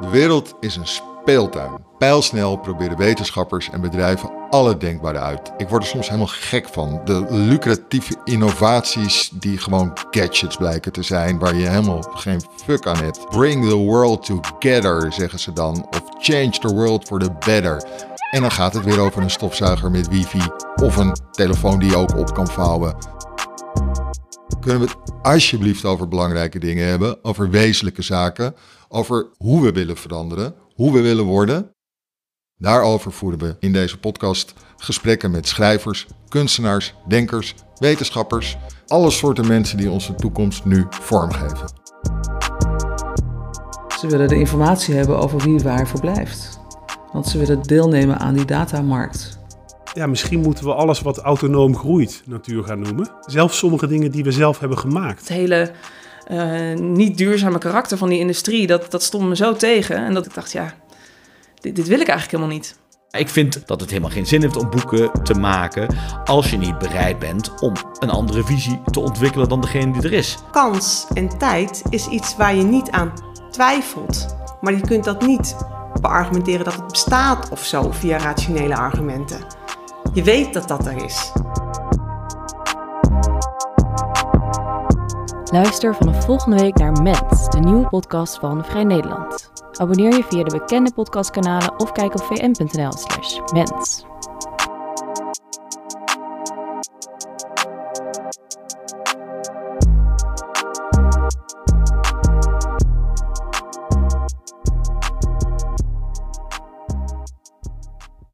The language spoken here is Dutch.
De wereld is een speeltuin. Pijlsnel proberen wetenschappers en bedrijven alle denkbare uit. Ik word er soms helemaal gek van. De lucratieve innovaties die gewoon gadgets blijken te zijn, waar je helemaal geen fuck aan hebt. Bring the world together, zeggen ze dan. Of change the world for the better. En dan gaat het weer over een stofzuiger met wifi of een telefoon die je ook op kan vouwen. Kunnen we het alsjeblieft over belangrijke dingen hebben, over wezenlijke zaken, over hoe we willen veranderen, hoe we willen worden? Daarover voeren we in deze podcast gesprekken met schrijvers, kunstenaars, denkers, wetenschappers, alle soorten mensen die onze toekomst nu vormgeven. Ze willen de informatie hebben over wie waar verblijft. Want ze willen deelnemen aan die datamarkt. Ja, misschien moeten we alles wat autonoom groeit natuur gaan noemen. Zelfs sommige dingen die we zelf hebben gemaakt. Het hele uh, niet duurzame karakter van die industrie, dat, dat stond me zo tegen. En dat ik dacht, ja, dit, dit wil ik eigenlijk helemaal niet. Ik vind dat het helemaal geen zin heeft om boeken te maken als je niet bereid bent om een andere visie te ontwikkelen dan degene die er is. Kans en tijd is iets waar je niet aan twijfelt. Maar je kunt dat niet beargumenteren dat het bestaat of zo via rationele argumenten. Je weet dat dat er is. Luister vanaf volgende week naar Mens, de nieuwe podcast van Vrij Nederland. Abonneer je via de bekende podcastkanalen of kijk op vm.nl/mens.